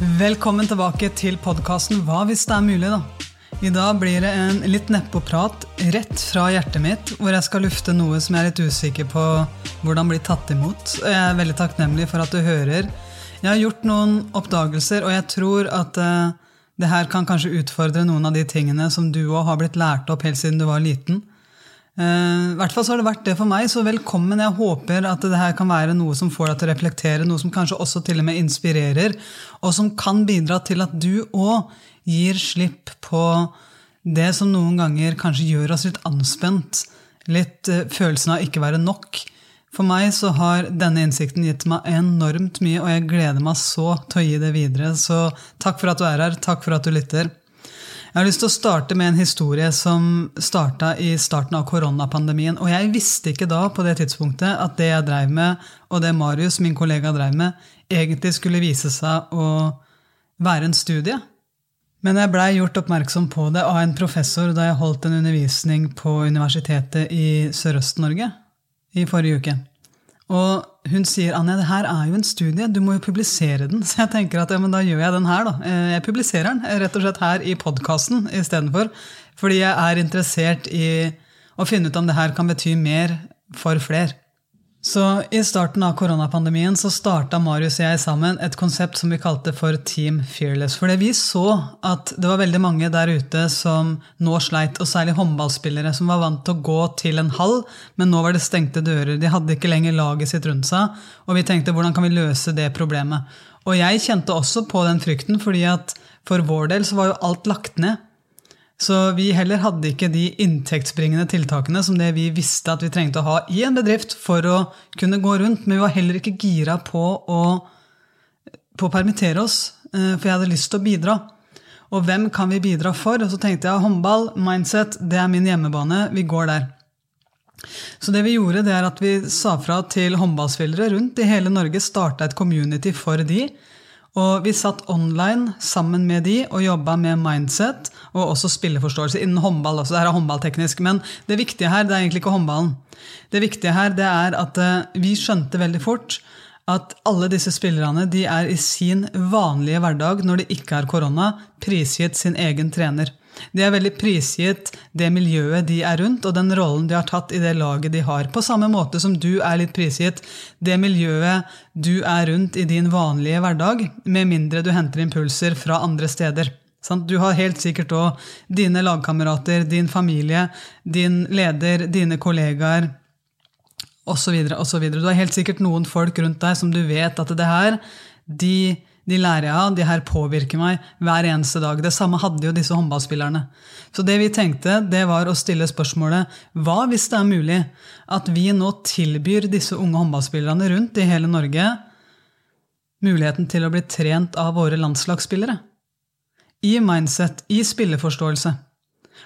Velkommen tilbake til podkasten Hva hvis det er mulig, da. I dag blir det en litt nedpå-prat rett fra hjertet mitt, hvor jeg skal lufte noe som jeg er litt usikker på hvordan blir tatt imot. Jeg er veldig takknemlig for at du hører. Jeg har gjort noen oppdagelser, og jeg tror at uh, det her kan kanskje utfordre noen av de tingene som du òg har blitt lært opp helt siden du var liten. Uh, I hvert fall så har det vært det for meg, så velkommen. Jeg håper at det her kan være noe som får deg til å reflektere, noe som kanskje også til og med inspirerer, og som kan bidra til at du òg gir slipp på det som noen ganger kanskje gjør oss litt anspent. Litt uh, følelsen av ikke være nok. For meg så har denne innsikten gitt meg enormt mye, og jeg gleder meg så til å gi det videre. Så takk for at du er her. Takk for at du lytter. Jeg har lyst til å starte med en historie som starta i starten av koronapandemien. Og jeg visste ikke da på det tidspunktet at det jeg dreiv med, og det Marius, min kollega, dreiv med, egentlig skulle vise seg å være en studie. Men jeg blei gjort oppmerksom på det av en professor da jeg holdt en undervisning på Universitetet i Sørøst-Norge i forrige uke. Og hun sier Anja, det her er jo en studie, du må jo publisere den. Så jeg tenker at ja, men da gjør jeg den her, da. Eh, jeg publiserer den rett og slett her i podkasten istedenfor. Fordi jeg er interessert i å finne ut om det her kan bety mer for flere. Så I starten av koronapandemien så starta Marius og jeg sammen et konsept som vi kalte for Team Fearless. Fordi vi så at det var veldig mange der ute som nå sleit, og særlig håndballspillere som var vant til å gå til en hall, men nå var det stengte dører. De hadde ikke lenger laget sitt rundt seg, og vi tenkte hvordan kan vi løse det problemet? Og jeg kjente også på den frykten, fordi at for vår del så var jo alt lagt ned. Så vi heller hadde ikke de inntektsbringende tiltakene som det vi visste at vi trengte å ha i en bedrift for å kunne gå rundt. Men vi var heller ikke gira på å, på å permittere oss, eh, for jeg hadde lyst til å bidra. Og hvem kan vi bidra for? Og så tenkte jeg håndball, mindset, det er min hjemmebane. Vi går der. Så det vi gjorde, det er at vi sa fra til håndballspillere rundt i hele Norge, starta et community for de, og vi satt online sammen med de og jobba med mindset og også spilleforståelse innen håndball. også. Det her er håndballteknisk, Men det viktige her det er egentlig ikke håndballen. Det viktige her det er at eh, vi skjønte veldig fort at alle disse spillerne de er i sin vanlige hverdag når det ikke er korona, prisgitt sin egen trener. De er veldig prisgitt det miljøet de er rundt, og den rollen de har tatt i det laget de har. På samme måte som du er litt prisgitt det miljøet du er rundt i din vanlige hverdag, med mindre du henter impulser fra andre steder. Du har helt sikkert òg dine lagkamerater, din familie, din leder, dine kollegaer osv. osv. Du har helt sikkert noen folk rundt deg som du vet at det her, de de lærer jeg av, de her påvirker meg hver eneste dag. Det samme hadde jo disse håndballspillerne. Så det vi tenkte, det var å stille spørsmålet hva hvis det er mulig at vi nå tilbyr disse unge håndballspillerne rundt i hele Norge muligheten til å bli trent av våre landslagsspillere? I mindset, i spilleforståelse.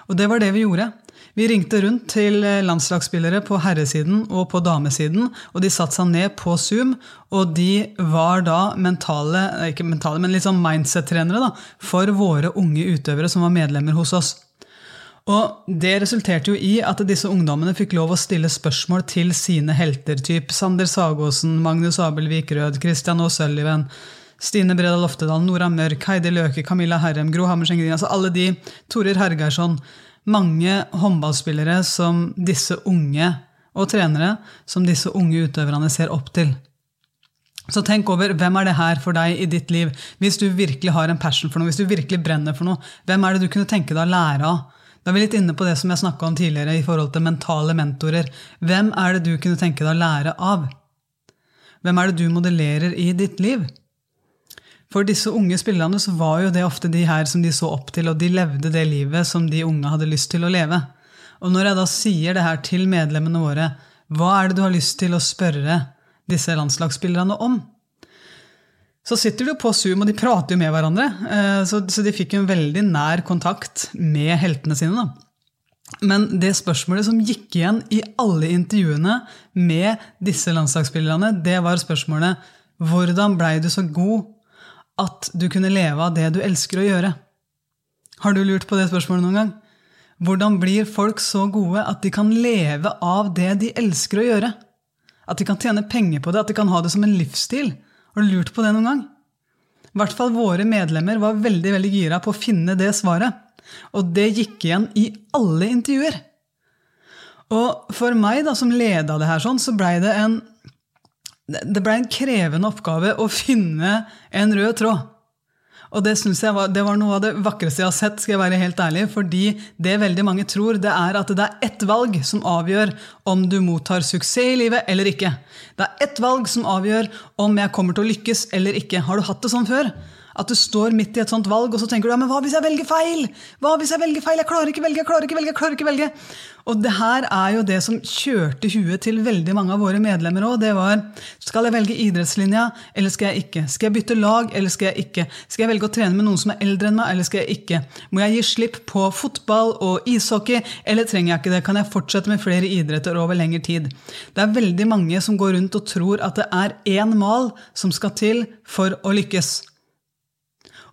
Og det var det vi gjorde. Vi ringte rundt til eh, landslagsspillere på herresiden og på damesiden, og de satte seg ned på Zoom, og de var da mentale, eh, ikke mentale, men litt sånn mindset-trenere for våre unge utøvere som var medlemmer hos oss. Og Det resulterte jo i at disse ungdommene fikk lov å stille spørsmål til sine helter, typ Sander Sagåsen, Magnus Abelvik Rød, Christian O'Sullivan, Stine Bredal Loftedal, Nora Mørk, Heidi Løke, Camilla Herrem, Gro Hammer Skjengrin altså Alle de, Torir Hergeirsson mange håndballspillere som disse unge, og trenere som disse unge utøverne ser opp til. Så tenk over hvem er det her for deg i ditt liv. Hvis du virkelig har en passion for noe, hvis du virkelig brenner for noe, hvem er det du kunne tenke deg å lære av? Da er vi litt inne på det som jeg snakka om tidligere i forhold til mentale mentorer. Hvem er det du kunne tenke deg å lære av? Hvem er det du modellerer i ditt liv? For disse unge spillerne så var jo det ofte de her som de så opp til, og de levde det livet som de unge hadde lyst til å leve. Og når jeg da sier det her til medlemmene våre, hva er det du har lyst til å spørre disse landslagsspillerne om? Så sitter de på Zoom, og de prater jo med hverandre, eh, så de fikk jo en veldig nær kontakt med heltene sine. da. Men det spørsmålet som gikk igjen i alle intervjuene med disse landslagsspillerne, det var spørsmålet hvordan blei du så god at du kunne leve av det du elsker å gjøre. Har du lurt på det spørsmålet noen gang? Hvordan blir folk så gode at de kan leve av det de elsker å gjøre? At de kan tjene penger på det, at de kan ha det som en livsstil? Har du lurt på det noen gang? I hvert fall våre medlemmer var veldig veldig gira på å finne det svaret. Og det gikk igjen i alle intervjuer. Og for meg, da, som leda det her sånn, så blei det en det ble en krevende oppgave å finne en rød tråd. Og det synes jeg var, det var noe av det vakreste jeg har sett, skal jeg være helt ærlig. Fordi det veldig mange tror, det er at det er ett valg som avgjør om du mottar suksess i livet eller ikke. Det er ett valg som avgjør om jeg kommer til å lykkes eller ikke. Har du hatt det sånn før? At du står midt i et sånt valg, og så tenker du ja, men hva hvis jeg velger feil? Hva hvis jeg velger feil? Jeg klarer ikke velge, jeg klarer ikke velge, jeg klarer ikke velge. Og det her er jo det som kjørte huet til veldig mange av våre medlemmer òg. Det var skal jeg velge idrettslinja, eller skal jeg ikke? Skal jeg bytte lag, eller skal jeg ikke? Skal jeg velge å trene med noen som er eldre enn meg, eller skal jeg ikke? Må jeg gi slipp på fotball og ishockey, eller trenger jeg ikke det? Kan jeg fortsette med flere idretter over lengre tid? Det er veldig mange som går rundt og tror at det er én mal som skal til for å lykkes.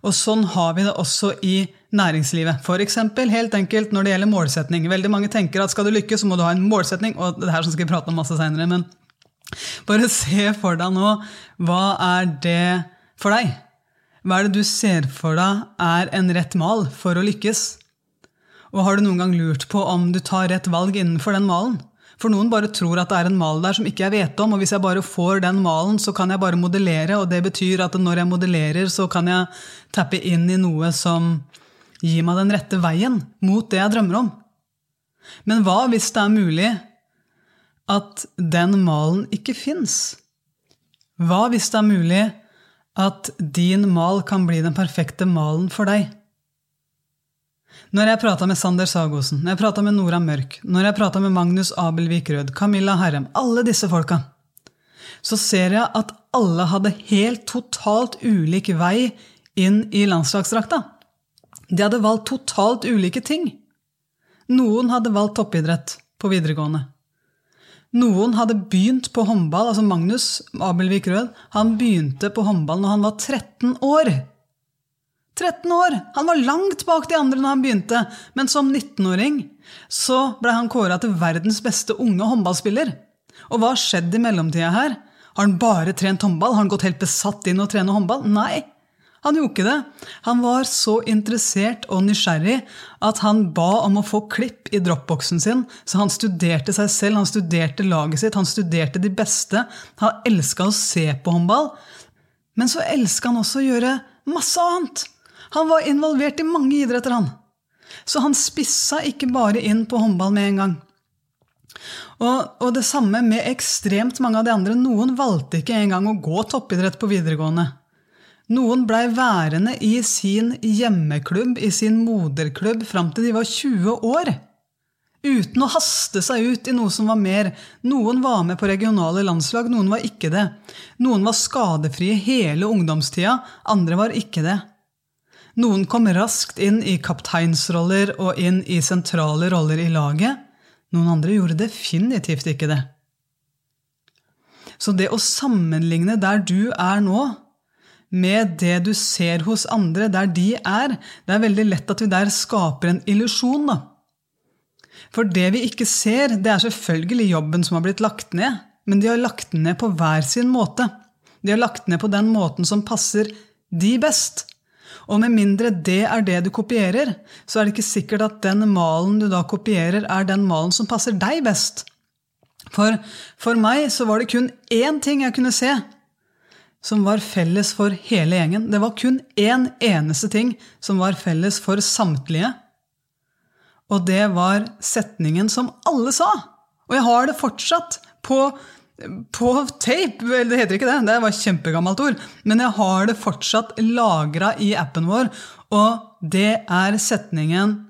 Og sånn har vi det også i næringslivet. F.eks. helt enkelt når det gjelder målsetning. Veldig mange tenker at skal du lykkes, så må du ha en målsetning. Og det her skal vi prate om masse senere, men bare se for deg nå hva er det for deg? Hva er det du ser for deg er en rett mal for å lykkes? Og har du noen gang lurt på om du tar rett valg innenfor den malen? For noen bare tror at det er en mal der som ikke jeg vet om, og hvis jeg bare får den malen, så kan jeg bare modellere, og det betyr at når jeg modellerer, så kan jeg tappe inn i noe som gir meg den rette veien mot det jeg drømmer om. Men hva hvis det er mulig at den malen ikke fins? Hva hvis det er mulig at din mal kan bli den perfekte malen for deg? Når jeg prata med Sander Sagosen, når jeg prata med Nora Mørk, når jeg prata med Magnus Abelvik Rød, Camilla Herrem, alle disse folka, så ser jeg at alle hadde helt totalt ulik vei inn i landslagsdrakta. De hadde valgt totalt ulike ting. Noen hadde valgt toppidrett på videregående. Noen hadde begynt på håndball. altså Magnus Abelvik Rød han begynte på håndball når han var 13 år. 13 år! Han var langt bak de andre når han begynte, men som 19-åring så ble han kåra til verdens beste unge håndballspiller. Og hva har skjedd i mellomtida her? Har han bare trent håndball? Har han gått helt besatt inn og trene håndball? Nei, han gjorde ikke det. Han var så interessert og nysgjerrig at han ba om å få klipp i dropboxen sin, så han studerte seg selv, han studerte laget sitt, han studerte de beste. Han elska å se på håndball, men så elska han også å gjøre masse annet. Han var involvert i mange idretter, han. Så han spissa ikke bare inn på håndball med en gang. Og, og, det samme med ekstremt mange av de andre. Noen valgte ikke engang å gå toppidrett på videregående. Noen blei værende i sin hjemmeklubb, i sin moderklubb, fram til de var 20 år. Uten å haste seg ut i noe som var mer. Noen var med på regionale landslag, noen var ikke det. Noen var skadefrie hele ungdomstida, andre var ikke det. Noen kom raskt inn i kapteinsroller og inn i sentrale roller i laget. Noen andre gjorde definitivt ikke det. Så det å sammenligne der du er nå, med det du ser hos andre, der de er, det er veldig lett at vi der skaper en illusjon. da. For det vi ikke ser, det er selvfølgelig jobben som har blitt lagt ned, men de har lagt den ned på hver sin måte. De har lagt ned på den måten som passer de best. Og med mindre det er det du kopierer, så er det ikke sikkert at den malen du da kopierer, er den malen som passer deg best. For, for meg så var det kun én ting jeg kunne se som var felles for hele gjengen. Det var kun én eneste ting som var felles for samtlige. Og det var setningen som alle sa. Og jeg har det fortsatt på på tape. Vel, det heter ikke det, det var et kjempegammelt ord. Men jeg har det fortsatt lagra i appen vår, og det er setningen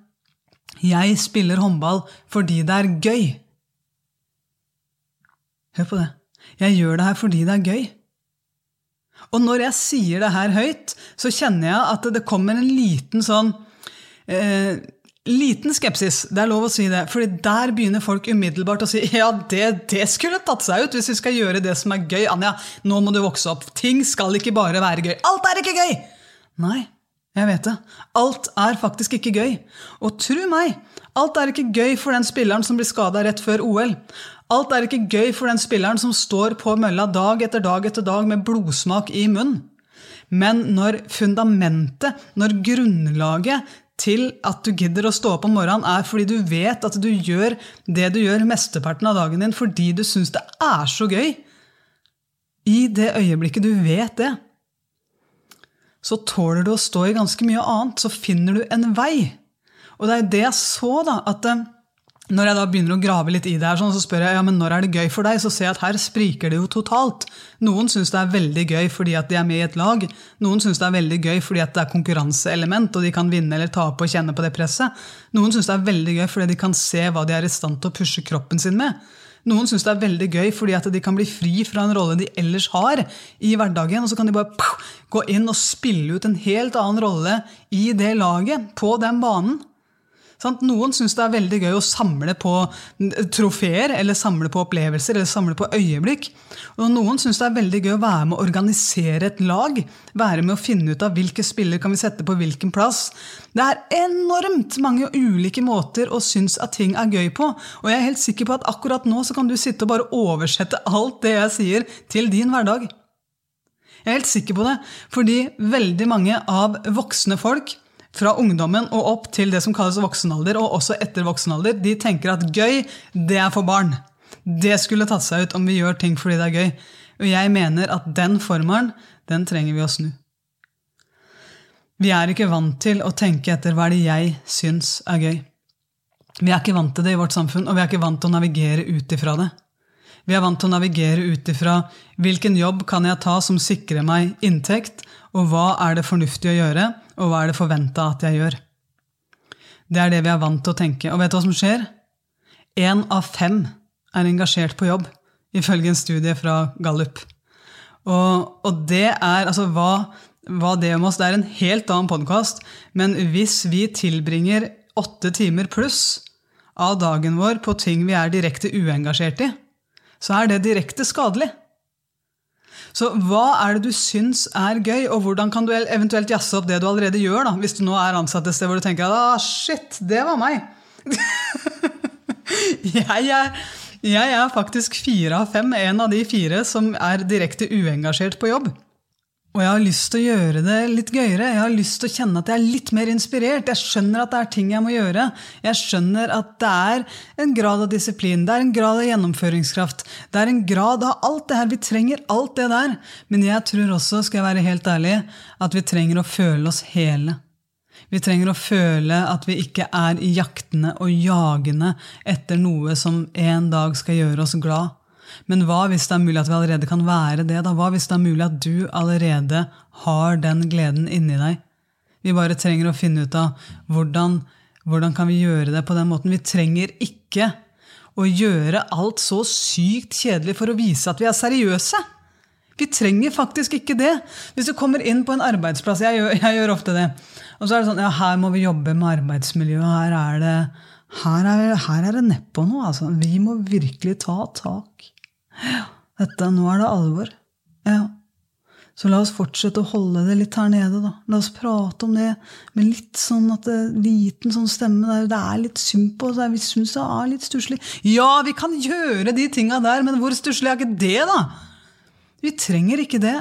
'Jeg spiller håndball fordi det er gøy'. Hør på det. Jeg gjør det her fordi det er gøy. Og når jeg sier det her høyt, så kjenner jeg at det kommer en liten sånn eh, Liten skepsis, det er lov å si det. for der begynner folk umiddelbart å si ja, det, det, skulle tatt seg ut hvis vi skal gjøre det som er gøy. Anja, nå må du vokse opp. Ting skal ikke bare være gøy. Alt er ikke gøy! Nei, jeg vet det. Alt er faktisk ikke gøy. Og tru meg, alt er ikke gøy for den spilleren som blir skada rett før OL. Alt er ikke gøy for den spilleren som står på mølla dag etter dag etter dag med blodsmak i munnen. Men når fundamentet, når grunnlaget til at du gidder å stå opp om morgenen, er fordi du vet at du gjør det du gjør mesteparten av dagen din fordi du syns det er så gøy, i det øyeblikket du vet det, så tåler du å stå i ganske mye annet. Så finner du en vei. Og det er det jeg så, da. at eh, når jeg da begynner å grave litt i det, her, sånn, så spør jeg ja, men når er det gøy for deg. Så ser jeg at her spriker det jo totalt. Noen syns det er veldig gøy fordi at de er med i et lag. Noen syns det er veldig gøy fordi at det er konkurranseelement, og de kan vinne eller tape og kjenne på det presset. Noen syns det er veldig gøy fordi de kan se hva de er i stand til å pushe kroppen sin med. Noen syns det er veldig gøy fordi at de kan bli fri fra en rolle de ellers har i hverdagen. Og så kan de bare gå inn og spille ut en helt annen rolle i det laget, på den banen. Noen syns det er veldig gøy å samle på trofeer, eller samle på opplevelser, eller samle på øyeblikk. Og noen syns det er veldig gøy å være med å organisere et lag. Være med å finne ut av hvilke spiller kan vi sette på hvilken plass. Det er enormt mange ulike måter å synes at ting er gøy på. Og jeg er helt sikker på at akkurat nå så kan du sitte og bare oversette alt det jeg sier, til din hverdag. Jeg er helt sikker på det, fordi veldig mange av voksne folk fra ungdommen og opp til det som kalles voksenalder, og også etter voksenalder, de tenker at gøy, det er for barn. Det skulle tatt seg ut om vi gjør ting fordi det er gøy. Og jeg mener at den formelen, den trenger vi å snu. Vi er ikke vant til å tenke etter hva det jeg syns er gøy. Vi er ikke vant til det i vårt samfunn, og vi er ikke vant til å navigere ut ifra det. Vi er vant til å navigere ut ifra hvilken jobb kan jeg ta som sikrer meg inntekt, og hva er det fornuftig å gjøre, og hva er det forventa at jeg gjør? Det er det vi er vant til å tenke. Og vet du hva som skjer? Én av fem er engasjert på jobb, ifølge en studie fra Gallup. Og, og det er altså hva, hva det om oss Det er en helt annen podkast, men hvis vi tilbringer åtte timer pluss av dagen vår på ting vi er direkte uengasjert i, så er det direkte skadelig. Så hva er det du syns er gøy, og hvordan kan du eventuelt jazze opp det du allerede gjør? da, Hvis du nå er ansatt et sted hvor du tenker ah, shit, det var meg. jeg, er, jeg er faktisk fire av fem, en av de fire som er direkte uengasjert på jobb. Og jeg har lyst til å gjøre det litt gøyere. Jeg har lyst til å kjenne at jeg er litt mer inspirert. Jeg skjønner at det er ting jeg må gjøre. Jeg skjønner at det er en grad av disiplin, det er en grad av gjennomføringskraft. Det er en grad av alt det her. Vi trenger alt det der. Men jeg tror også, skal jeg være helt ærlig, at vi trenger å føle oss hele. Vi trenger å føle at vi ikke er jaktende og jagende etter noe som en dag skal gjøre oss glad. Men hva hvis det er mulig at vi allerede kan være det? da? Hva hvis det er mulig at du allerede har den gleden inni deg? Vi bare trenger å finne ut av hvordan, hvordan kan vi gjøre det på den måten. Vi trenger ikke å gjøre alt så sykt kjedelig for å vise at vi er seriøse. Vi trenger faktisk ikke det. Hvis du kommer inn på en arbeidsplass Jeg gjør, jeg gjør ofte det. Og så er det sånn ja, her må vi jobbe med arbeidsmiljø. Her er det, er, her er det nedpå noe. Altså. Vi må virkelig ta tak. Dette, nå er det alvor. Ja. Så la oss fortsette å holde det litt her nede, da. La oss prate om det med litt sånn at det, liten sånn stemme der. Det er litt synd på oss. Vi syns det er litt stusslig. Ja, vi kan gjøre de tinga der, men hvor stusslig er ikke det, da? Vi trenger ikke det.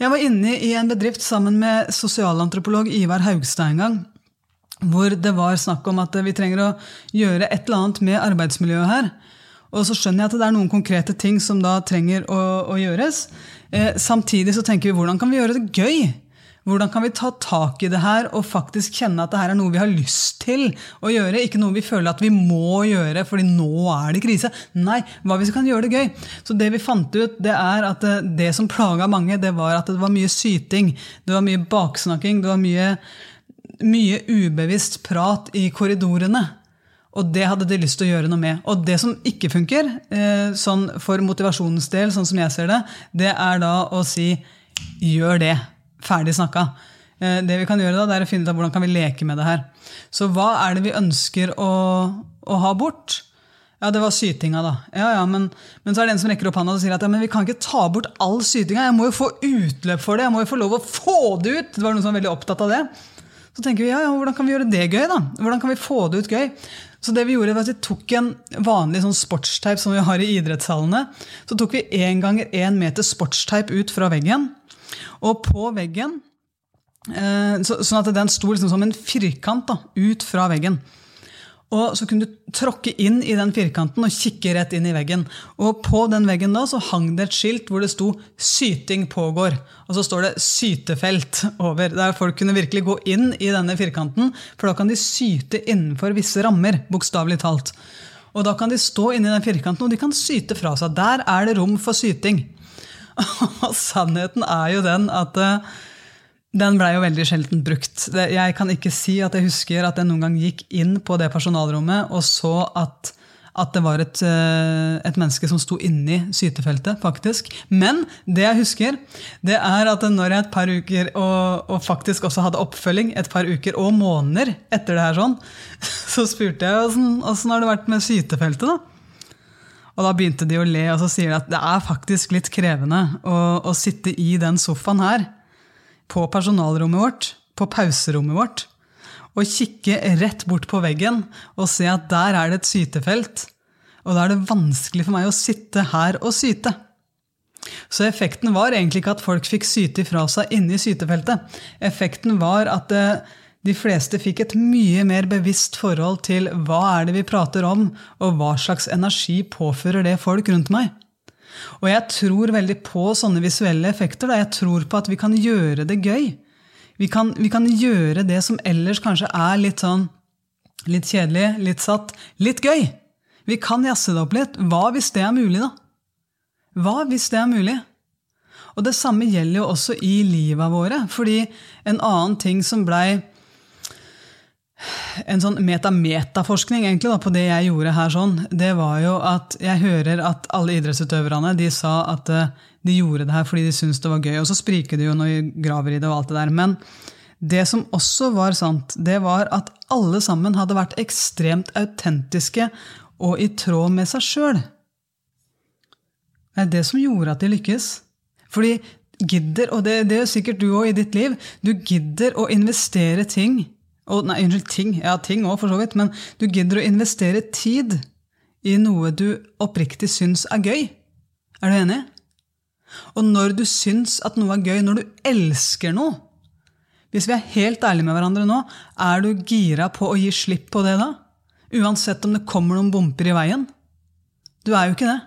Jeg var inne i en bedrift sammen med sosialantropolog Ivar Haugstad en gang. Hvor det var snakk om at vi trenger å gjøre et eller annet med arbeidsmiljøet her. Og så skjønner jeg at det er noen konkrete ting som da trenger å, å gjøres. Eh, samtidig så tenker vi hvordan kan vi gjøre det gøy? Hvordan kan vi ta tak i det her og faktisk kjenne at det her er noe vi har lyst til å gjøre? Ikke noe vi føler at vi må gjøre fordi nå er det krise. Nei, hva hvis vi kan gjøre det gøy? Så det vi fant ut, det er at det, det som plaga mange, det var at det var mye syting. Det var mye baksnakking. Det var mye, mye ubevisst prat i korridorene. Og det hadde de lyst til å gjøre noe med. Og det som ikke funker, eh, sånn for motivasjonens del, sånn som jeg ser det, det er da å si 'gjør det'. Ferdig snakka. Eh, det vi kan gjøre da, det er å finne ut av hvordan kan vi leke med det her. Så hva er det vi ønsker å, å ha bort? Ja, det var sytinga, da. Ja, ja, men, men, så er det en som rekker opp handa og sier at ja, men vi kan ikke ta bort all sytinga. Jeg må jo få utløp for det. Jeg må jo få lov å få det ut. Det var noen som var veldig opptatt av det. Så tenker vi, ja, ja, hvordan kan vi gjøre det gøy? da? Hvordan kan vi få det ut gøy? Så det vi gjorde var at vi tok en vanlig sånn sportsteip som vi har i idrettshallene. Så tok vi én ganger én meter sportsteip ut fra veggen. Og på veggen eh, så, Sånn at den sto liksom som en firkant da, ut fra veggen. Og så kunne du tråkke inn i den firkanten og kikke rett inn i veggen. Og på den veggen da så hang det et skilt hvor det sto 'Syting pågår'. Og så står det 'sytefelt' over. Der folk kunne virkelig gå inn i denne firkanten, for da kan de syte innenfor visse rammer. bokstavelig talt. Og da kan de stå inni den firkanten og de kan syte fra seg. Der er det rom for syting. Og sannheten er jo den at uh, den blei jo veldig sjelden brukt. Jeg kan ikke si at jeg husker at jeg noen gang gikk inn på det personalrommet og så at, at det var et, uh, et, menneske som sto inni sytefeltet, faktisk. Men det jeg husker, det er at når jeg et par uker, og, og faktisk også hadde oppfølging et par uker og måneder etter det her sånn, så spurte jeg åssen har det vært med sytefeltet, da? Og da begynte de å le, og så sier de at det er faktisk litt krevende å, å sitte i den sofaen her, på personalrommet vårt, på pauserommet vårt, og kikke rett bort på veggen og se at der er det et sytefelt. Og da er det vanskelig for meg å sitte her og syte. Så effekten var egentlig ikke at folk fikk syte ifra seg inne i sytefeltet. Effekten var at eh, de fleste fikk et mye mer bevisst forhold til hva er det vi prater om, og hva slags energi påfører det folk rundt meg. Og jeg tror veldig på sånne visuelle effekter. Da. Jeg tror på at vi kan gjøre det gøy. Vi kan, vi kan gjøre det som ellers kanskje er litt sånn litt kjedelig, litt satt, litt gøy. Vi kan jazze det opp litt. Hva hvis det er mulig, da? Hva hvis det er mulig? Og det samme gjelder jo også i livet våre. Fordi en annen ting som blei en sånn meta-metaforskning egentlig på det jeg gjorde her, sånn, det var jo at jeg hører at alle idrettsutøverne de sa at eh, de gjorde det her fordi de syntes det var gøy. Og så spriker det jo når de graver i det og alt det der. Men det som også var sant, det var at alle sammen hadde vært ekstremt autentiske og i tråd med seg sjøl. Det er det som gjorde at de lykkes. Fordi gidder, og det, det er sikkert du òg i ditt liv, du gidder å investere ting og, nei, unnskyld, ting. Ja, ting òg, for så vidt. Men du gidder å investere tid i noe du oppriktig syns er gøy. Er du enig? Og når du syns at noe er gøy, når du elsker noe Hvis vi er helt ærlige med hverandre nå, er du gira på å gi slipp på det da? Uansett om det kommer noen bumper i veien? Du er jo ikke det.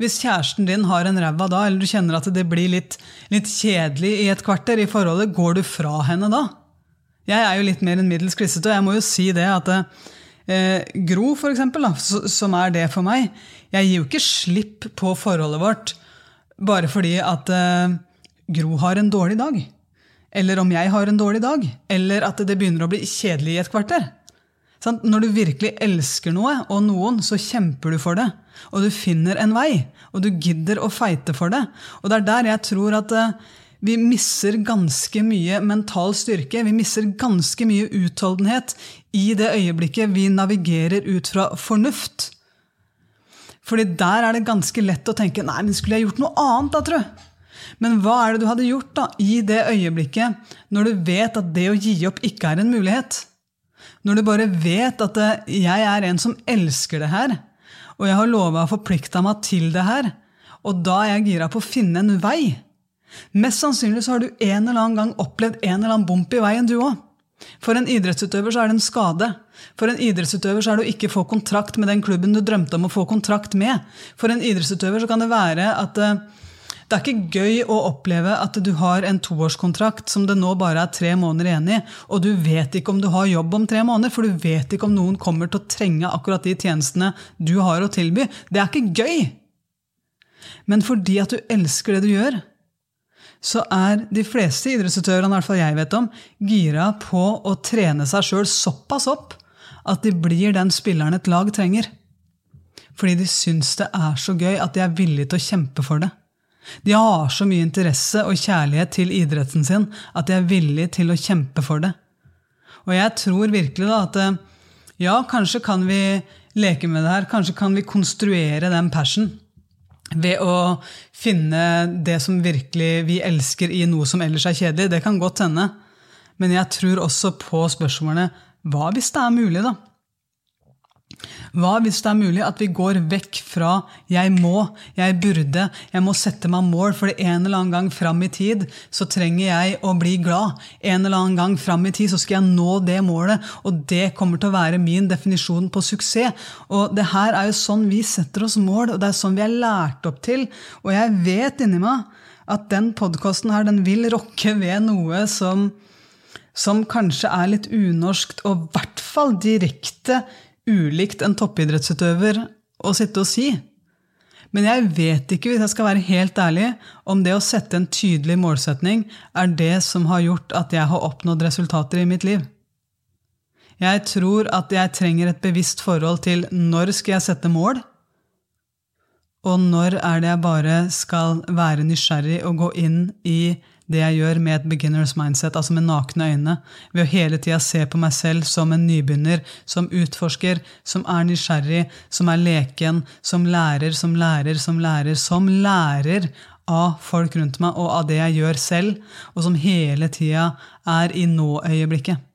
Hvis kjæresten din har en ræva da, eller du kjenner at det blir litt, litt kjedelig i et kvarter i forholdet, går du fra henne da? Jeg er jo litt mer enn middels klissete, og jeg må jo si det at eh, Gro, for eksempel, da, som er det for meg Jeg gir jo ikke slipp på forholdet vårt bare fordi at eh, Gro har en dårlig dag. Eller om jeg har en dårlig dag. Eller at det begynner å bli kjedelig i et kvarter. Sånn? Når du virkelig elsker noe og noen, så kjemper du for det. Og du finner en vei. Og du gidder å feite for det. Og det er der jeg tror at eh, vi misser ganske mye mental styrke. Vi misser ganske mye utholdenhet i det øyeblikket vi navigerer ut fra fornuft. Fordi der er det ganske lett å tenke nei, men skulle jeg gjort noe annet da, tru? Men hva er det du hadde gjort da, i det øyeblikket når du vet at det å gi opp ikke er en mulighet? Når du bare vet at jeg er en som elsker det her, og jeg har lova og forplikta meg til det her, og da er jeg gira på å finne en vei Mest sannsynlig så har du en eller annen gang opplevd en eller annen bump i veien, du òg. For en idrettsutøver så er det en skade. For en idrettsutøver så er det å ikke få kontrakt med den klubben du drømte om å få kontrakt med. For en idrettsutøver så kan det være at uh, det er ikke gøy å oppleve at du har en toårskontrakt som det nå bare er tre måneder igjen i, og du vet ikke om du har jobb om tre måneder, for du vet ikke om noen kommer til å trenge akkurat de tjenestene du har å tilby. Det er ikke gøy! Men fordi at du elsker det du gjør, så er de fleste idrettsutøverne i hvert fall jeg vet om, gira på å trene seg sjøl såpass opp at de blir den spilleren et lag trenger. Fordi de syns det er så gøy at de er villige til å kjempe for det. De har så mye interesse og kjærlighet til idretten sin at de er villige til å kjempe for det. Og jeg tror virkelig da at ja, kanskje kan vi leke med det her. Kanskje kan vi konstruere den passion ved å finne det som virkelig vi elsker i noe som ellers er kjedelig. Det kan godt hende. Men jeg tror også på spørsmålene hva hvis det er mulig, da? Hva hvis det er mulig at vi går vekk fra 'jeg må', 'jeg burde', 'jeg må sette meg mål', for en eller annen gang fram i tid så trenger jeg å bli glad. En eller annen gang fram i tid så skal jeg nå det målet, og det kommer til å være min definisjon på suksess. Og det her er jo sånn vi setter oss mål, og det er sånn vi er lært opp til. Og jeg vet inni meg at den podkasten her, den vil rokke ved noe som som kanskje er litt unorskt, og i hvert fall direkte ulikt en toppidrettsutøver å sitte og si. Men jeg vet ikke, hvis jeg skal være helt ærlig, om det å sette en tydelig målsetning er det som har gjort at jeg har oppnådd resultater i mitt liv. Jeg tror at jeg trenger et bevisst forhold til når skal jeg sette mål, og når er det jeg bare skal være nysgjerrig og gå inn i det jeg gjør med et beginners mindset, altså med nakne øyne, ved å hele tida se på meg selv som en nybegynner, som utforsker, som er nysgjerrig, som er leken, som lærer, som lærer, som lærer, som lærer av folk rundt meg og av det jeg gjør selv, og som hele tida er i nå-øyeblikket.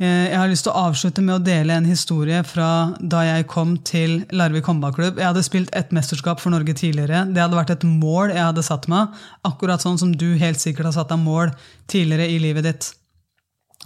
Eh, jeg har lyst til å avslutte med å dele en historie fra da jeg kom til Larvik håndballklubb. Jeg hadde spilt et mesterskap for Norge tidligere. Det hadde vært et mål jeg hadde satt meg. Akkurat sånn som du helt sikkert har satt deg mål tidligere i livet ditt.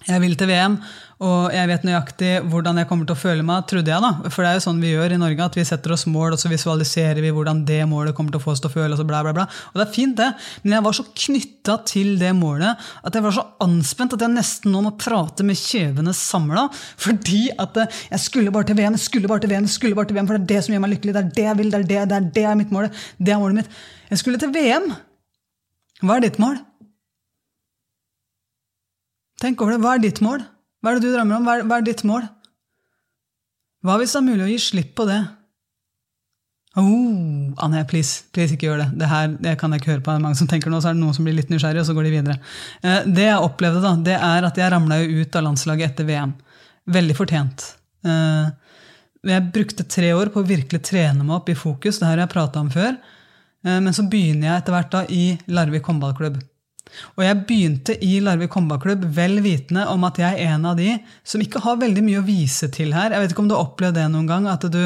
Jeg vil til VM, og jeg vet nøyaktig hvordan jeg kommer til å føle meg, trodde jeg. da. For det er jo sånn vi gjør i Norge, at vi setter oss mål, og så visualiserer vi hvordan det målet kommer til å få oss til å føle. Og så bla bla bla. Og det er fint, det, men jeg var så knytta til det målet at jeg var så anspent at jeg nesten nå må prate med kjevene samla. Fordi at eh, jeg skulle bare til VM, jeg skulle bare til VM, jeg skulle bare til VM, for det er det som gjør meg lykkelig. Det er det jeg vil, det er det, det er, det er mitt mål. Det er målet mitt. Jeg skulle til VM. Hva er ditt mål? Tenk over det. Hva er ditt mål? Hva er det du drømmer om? Hva er, hva er ditt mål? Hva hvis det er mulig å gi slipp på det? Oh, Anne, please, please ikke gjør det. Det her det kan jeg ikke høre på. Det er mange som tenker nå, så er det noen som blir litt nysgjerrig, og så går de videre. Eh, det jeg opplevde, da, det er at jeg ramla ut av landslaget etter VM. Veldig fortjent. Eh, jeg brukte tre år på å virkelig trene meg opp i fokus. Det her har jeg prata om før. Eh, men så begynner jeg etter hvert da i Larvik håndballklubb. Og jeg begynte i Larvik håndballklubb vel vitende om at jeg er en av de som ikke har veldig mye å vise til her. Jeg vet ikke om du har opplevd det noen gang, at du,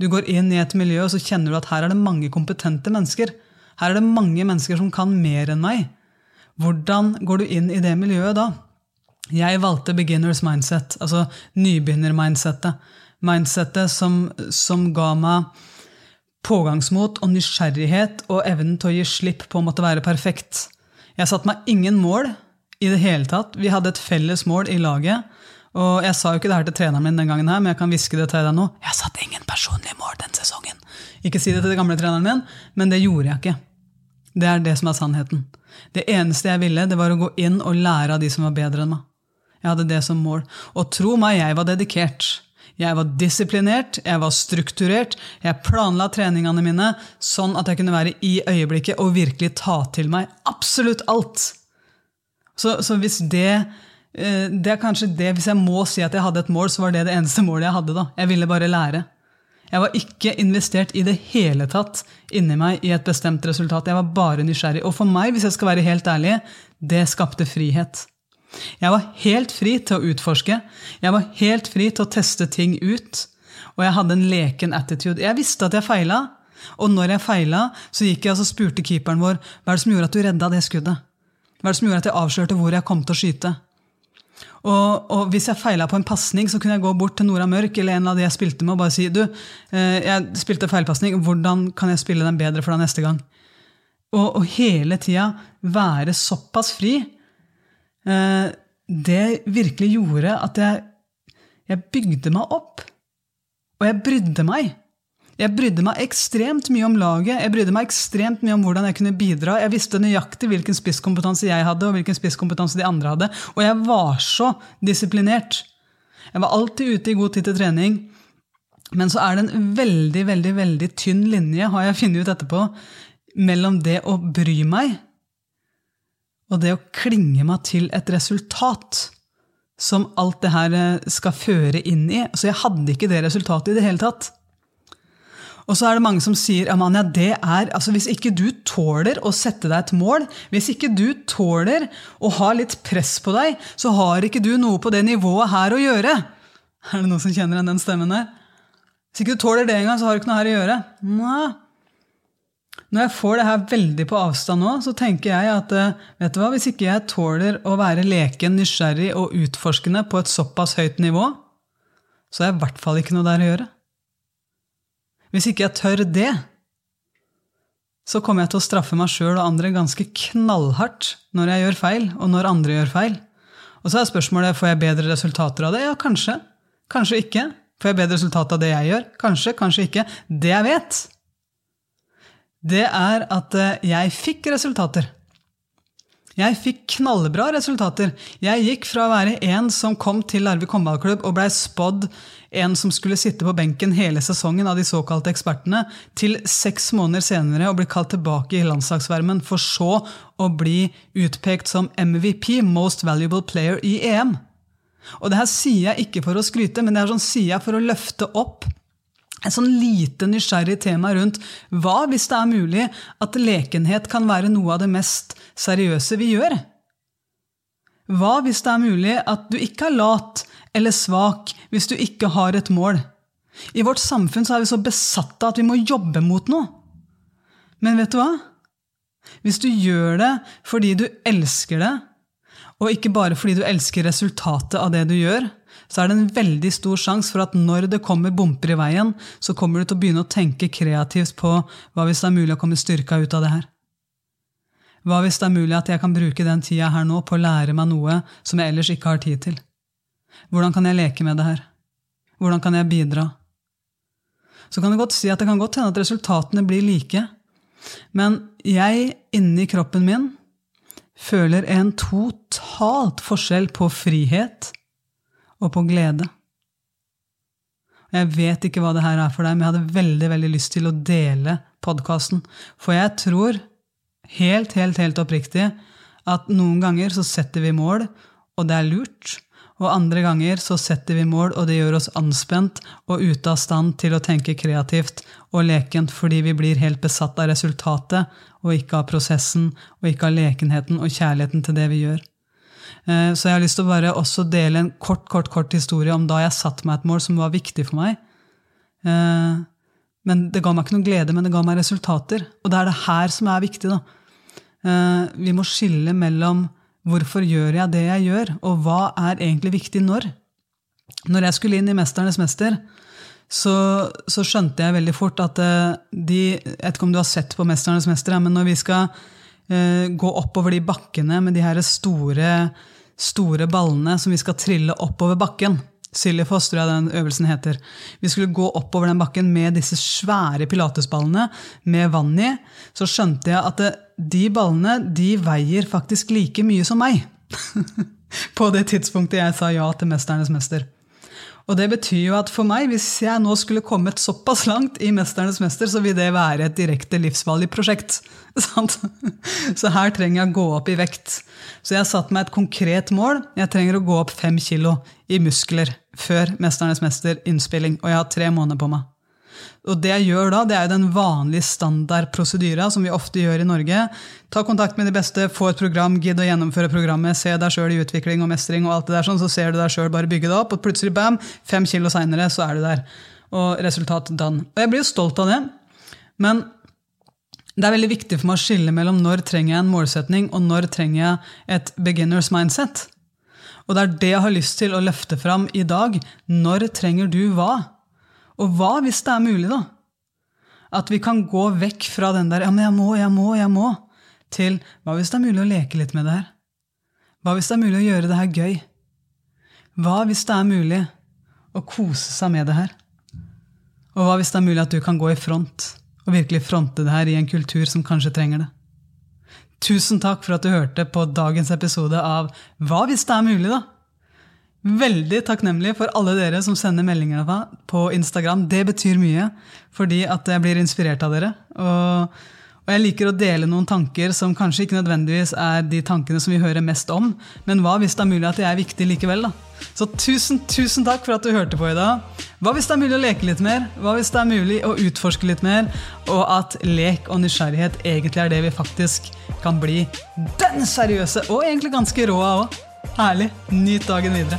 du, går inn i et miljø og så kjenner du at her er det mange kompetente mennesker. Her er det mange mennesker som kan mer enn meg. Hvordan går du inn i det miljøet da? Jeg valgte beginners mindset, altså nybegynner-mindsettet. Mindsettet som, som ga meg pågangsmot og nysgjerrighet og evnen til å gi slipp på å måtte være perfekt. Jeg satte meg ingen mål i det hele tatt. Vi hadde et felles mål i laget. Og jeg sa jo ikke det her til treneren min den gangen, her, men jeg kan hviske det til deg nå. Jeg satte ingen personlige mål den sesongen. Ikke si det til den gamle treneren min, men det gjorde jeg ikke. Det er det som er sannheten. Det eneste jeg ville, det var å gå inn og lære av de som var bedre enn meg. Jeg hadde det som mål. Og tro meg, jeg var dedikert. Jeg var disiplinert, jeg var strukturert, jeg planla treningene mine sånn at jeg kunne være i øyeblikket og virkelig ta til meg absolutt alt. Så, så hvis det eh, det er kanskje det, Hvis jeg må si at jeg hadde et mål, så var det det eneste målet jeg hadde. da. Jeg ville bare lære. Jeg var ikke investert i det hele tatt inni meg i et bestemt resultat. Jeg var bare nysgjerrig. Og for meg, hvis jeg skal være helt ærlig, det skapte frihet. Jeg var helt fri til å utforske. Jeg var helt fri til å teste ting ut. Og jeg hadde en leken attitude. Jeg visste at jeg feila. Og når jeg feila, så gikk jeg og spurte keeperen vår hva er det som gjorde at du redda det skuddet. Hva er det som gjorde at jeg avslørte hvor jeg kom til å skyte. Og, og hvis jeg feila på en pasning, så kunne jeg gå bort til Nora Mørk eller en av de jeg spilte med, og bare si du, eh, jeg spilte feilpasning, hvordan kan jeg spille den bedre for deg neste gang? Og, og hele tida være såpass fri det virkelig gjorde at jeg, jeg bygde meg opp. Og jeg brydde meg. Jeg brydde meg ekstremt mye om laget, jeg brydde meg ekstremt mye om hvordan jeg kunne bidra. Jeg visste nøyaktig hvilken spisskompetanse jeg hadde, og hvilken spisskompetanse de andre hadde. Og jeg var så disiplinert. Jeg var alltid ute i god tid til trening. Men så er det en veldig, veldig, veldig tynn linje, har jeg funnet ut etterpå, mellom det å bry meg og det å klinge meg til et resultat som alt det her eh, skal føre inn i. Så jeg hadde ikke det resultatet i det hele tatt. Og så er det mange som sier Amania, det er, altså hvis ikke du tåler å sette deg et mål, hvis ikke du tåler å ha litt press på deg, så har ikke du noe på det nivået her å gjøre. Er det noen som kjenner igjen den stemmen der? Hvis ikke du tåler det engang, så har du ikke noe her å gjøre. Nei. Når jeg får det her veldig på avstand nå, så tenker jeg at eh, vet du hva, hvis ikke jeg tåler å være leken, nysgjerrig og utforskende på et såpass høyt nivå, så har jeg i hvert fall ikke noe der å gjøre. Hvis ikke jeg tør det, så kommer jeg til å straffe meg sjøl og andre ganske knallhardt når jeg gjør feil, og når andre gjør feil. Og så er spørsmålet får jeg bedre resultater av det. Ja, kanskje. Kanskje ikke. Får jeg bedre resultat av det jeg gjør? Kanskje, kanskje ikke. Det jeg vet, det er at eh, jeg fikk resultater. Jeg fikk knallbra resultater. Jeg gikk fra å være en som kom til Larvik håndballklubb og blei spådd en som skulle sitte på benken hele sesongen av de såkalte ekspertene, til seks måneder senere å bli kalt tilbake i landslagsvermen, for så å bli utpekt som MVP, Most Valuable Player i EM. Og det her sier jeg ikke for å skryte, men det her sånn sier jeg for å løfte opp et sånn lite nysgjerrig tema rundt hva hvis det er mulig at lekenhet kan være noe av det mest seriøse vi gjør? Hva hvis det er mulig at du ikke er lat eller svak hvis du ikke har et mål? I vårt samfunn er vi så besatte at vi må jobbe mot noe. Men vet du hva? Hvis du gjør det fordi du elsker det, og ikke bare fordi du elsker resultatet av det du gjør, så er det en veldig stor sjanse for at når det kommer bumper i veien, så kommer du til å begynne å tenke kreativt på hva hvis det er mulig å komme styrka ut av det her? Hva hvis det er mulig at jeg kan bruke den tida her nå på å lære meg noe som jeg ellers ikke har tid til? Hvordan kan jeg leke med det her? Hvordan kan jeg bidra? Så kan det godt si at det kan godt hende at resultatene blir like, men jeg inni kroppen min føler en totalt forskjell på frihet og på glede. Jeg vet ikke hva det her er for deg, men jeg hadde veldig veldig lyst til å dele podkasten. For jeg tror helt, helt, helt oppriktig at noen ganger så setter vi mål, og det er lurt. Og andre ganger så setter vi mål, og det gjør oss anspent og ute av stand til å tenke kreativt og lekent fordi vi blir helt besatt av resultatet og ikke av prosessen og ikke av lekenheten og kjærligheten til det vi gjør. Eh, så jeg har lyst til å bare også dele en kort kort, kort historie om da jeg satte meg et mål som var viktig for meg. Eh, men Det ga meg ikke noen glede, men det ga meg resultater. Og det er det her som er viktig. da. Eh, vi må skille mellom hvorfor gjør jeg det jeg gjør, og hva er egentlig viktig når. Når jeg skulle inn i Mesternes mester, så, så skjønte jeg veldig fort at de Jeg vet ikke om du har sett på Mesternes mester, men når vi skal gå oppover de bakkene med de her store store ballene som vi skal trille oppover bakken. Siljefoss, tror jeg den øvelsen heter. Vi skulle gå oppover den bakken med disse svære pilatesballene med vann i. Så skjønte jeg at det, de ballene de veier faktisk like mye som meg. På det tidspunktet jeg sa ja til 'Mesternes mester'. Og det betyr jo at for meg, hvis jeg nå skulle kommet såpass langt i 'Mesternes mester', så vil det være et direkte livsfarlig prosjekt. Sant? Så her trenger jeg å gå opp i vekt. Så jeg har satt meg et konkret mål. Jeg trenger å gå opp fem kilo i muskler før 'Mesternes mester'-innspilling, og jeg har tre måneder på meg. Og det jeg gjør da, det er jo den vanlige standardprosedyra som vi ofte gjør i Norge. Ta kontakt med de beste, få et program, gidd å gjennomføre programmet, se deg sjøl i utvikling og mestring, og alt det der sånn, så ser du deg sjøl bare bygge det opp, og plutselig, bam, fem kilo seinere, så er du der. Og resultat done. Og jeg blir jo stolt av det, men det er veldig viktig for meg å skille mellom når trenger jeg en målsetning, og når trenger jeg et beginners mindset. Og det er det jeg har lyst til å løfte fram i dag. Når trenger du hva? Og hva hvis det er mulig, da? At vi kan gå vekk fra den der 'ja, men jeg må, jeg må, jeg må', til hva hvis det er mulig å leke litt med det her? Hva hvis det er mulig å gjøre det her gøy? Hva hvis det er mulig å kose seg med det her? Og hva hvis det er mulig at du kan gå i front og virkelig fronte det her i en kultur som kanskje trenger det? Tusen takk for at du hørte på dagens episode av Hva hvis det er mulig, da? Veldig takknemlig for alle dere som sender meldinger på Instagram. Det betyr mye, fordi at jeg blir inspirert av dere. Og, og, jeg liker å dele noen tanker som kanskje ikke nødvendigvis er de tankene som vi hører mest om, men hva hvis det er mulig at de er viktige likevel? da? Så tusen, tusen takk for at du hørte på i dag. Hva hvis det er mulig å leke litt mer? Hva hvis det er mulig å utforske litt mer? Og at lek og nysgjerrighet egentlig er det vi faktisk kan bli den seriøse og egentlig ganske rå av òg. Herlig. Nyt dagen videre.